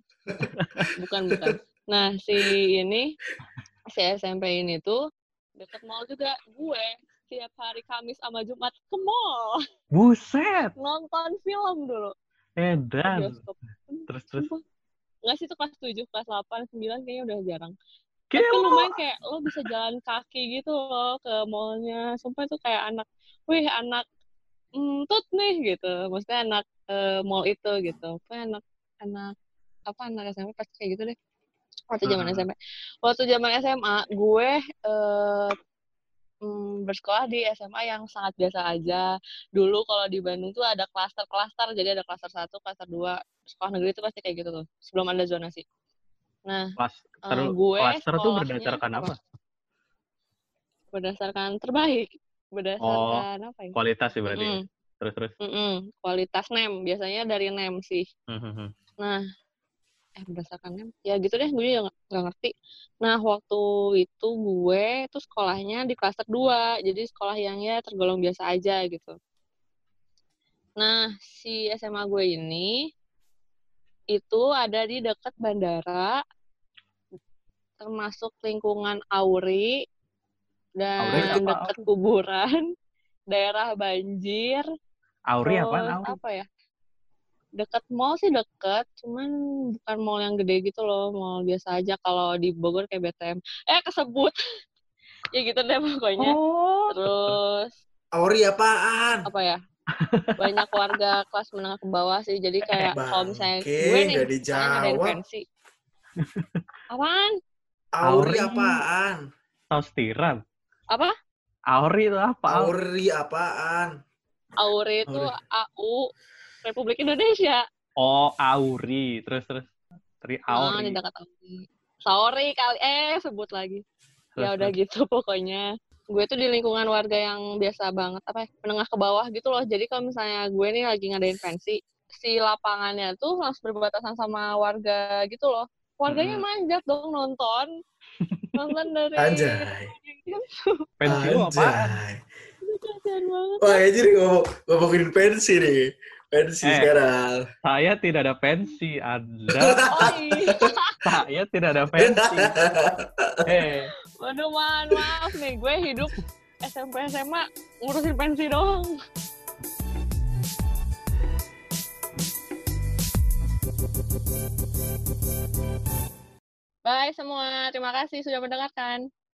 B: Bukan, bukan. Nah, si ini, si SMP ini tuh deket mall juga. Gue tiap hari Kamis sama Jumat ke mall.
C: buset
B: Nonton film dulu.
C: edan
B: Bioskop.
C: terus terus
B: Sumpah. Nggak sih itu kelas 7, kelas 8, 9 kayaknya udah jarang.
C: Kayak
B: Tapi
C: lu-
B: lumayan kayak lo bisa jalan kaki gitu loh ke mallnya. Sumpah itu kayak anak, wih anak mm, tut nih gitu. Maksudnya anak eh, mall itu gitu. Kayak anak anak apa anak SMP pasti kayak gitu deh. Waktu zaman
C: Hmm.
B: SMP. Waktu zaman SMA gue eh, mm, bersekolah di SMA yang sangat biasa aja. Dulu kalau di Bandung tuh ada klaster-klaster, jadi ada klaster 1, klaster 2. Sekolah negeri itu pasti kayak gitu tuh, sebelum ada zonasi. Nah,
C: Klaster,
B: eh, gue
C: klaster tuh berdasarkan apa?
B: Berdasarkan terbaik. Berdasarkan apa ya?
C: Kualitas sih berarti.
B: Mm-mm,
C: Terus terus.
B: mm-mm. Kualitas NEM. Biasanya dari NEM sih.
C: Hmm, hmm, hmm.
B: Nah, eh berdasarkan NEM. Ya gitu deh, gue juga nggak- ngerti. Nah, waktu itu gue tuh sekolahnya di klaster 2. Jadi sekolah yang ya tergolong biasa aja gitu. Nah, si SMA gue ini itu ada di dekat bandara, termasuk lingkungan Auri, dan
C: apa?
B: dekat kuburan, daerah banjir,
C: Auri apaan? Auri?
B: apa ya? Dekat mall sih deket, cuman bukan mall yang gede gitu loh, mall biasa aja kalau di Bogor kayak BTM. Eh kesebut, ya gitu deh pokoknya.
C: Oh.
B: Terus
A: Auri apaan?
B: apa ya? Banyak warga kelas menengah ke bawah sih, jadi kayak kalau misalnya gue nih, misalnya
A: dijawab.
B: pensi. Apaan?
A: Auri
C: Auri.
A: apaan?
C: Saus tiram.
B: Apa?
C: Auri itu apa?
A: Auri apaan?
B: Auri itu
A: Auri.
B: AU Republik Indonesia.
C: Oh, Auri. Terus terus. Tri
B: Ah,
C: Auri.
B: di dekat Auri. Sorry kali eh sebut lagi.
C: Terus,
B: Ya udah
C: terus.
B: gitu pokoknya. Gue tuh di lingkungan warga yang biasa banget apa ya, menengah ke bawah gitu loh. Jadi kalau misalnya gue nih lagi ngadain pensi, si lapangannya tuh langsung berbatasan sama warga gitu loh. Warganya
A: Hmm.
B: manjat dong nonton. Nonton dari
A: Anjay.
C: Pensi lu apaan?
A: Anjay. Wah, ya jadi ngomong, ngomongin pensi nih. Pensi
C: Eh.
A: sekarang.
C: Saya tidak ada pensi. Anda,
B: Oh iya.
C: saya tidak ada pensi. Eh,
B: Waduh, man, maaf nih. Gue hidup SMP SMA ngurusin pensi doang. Bye semua. Terima kasih sudah mendengarkan.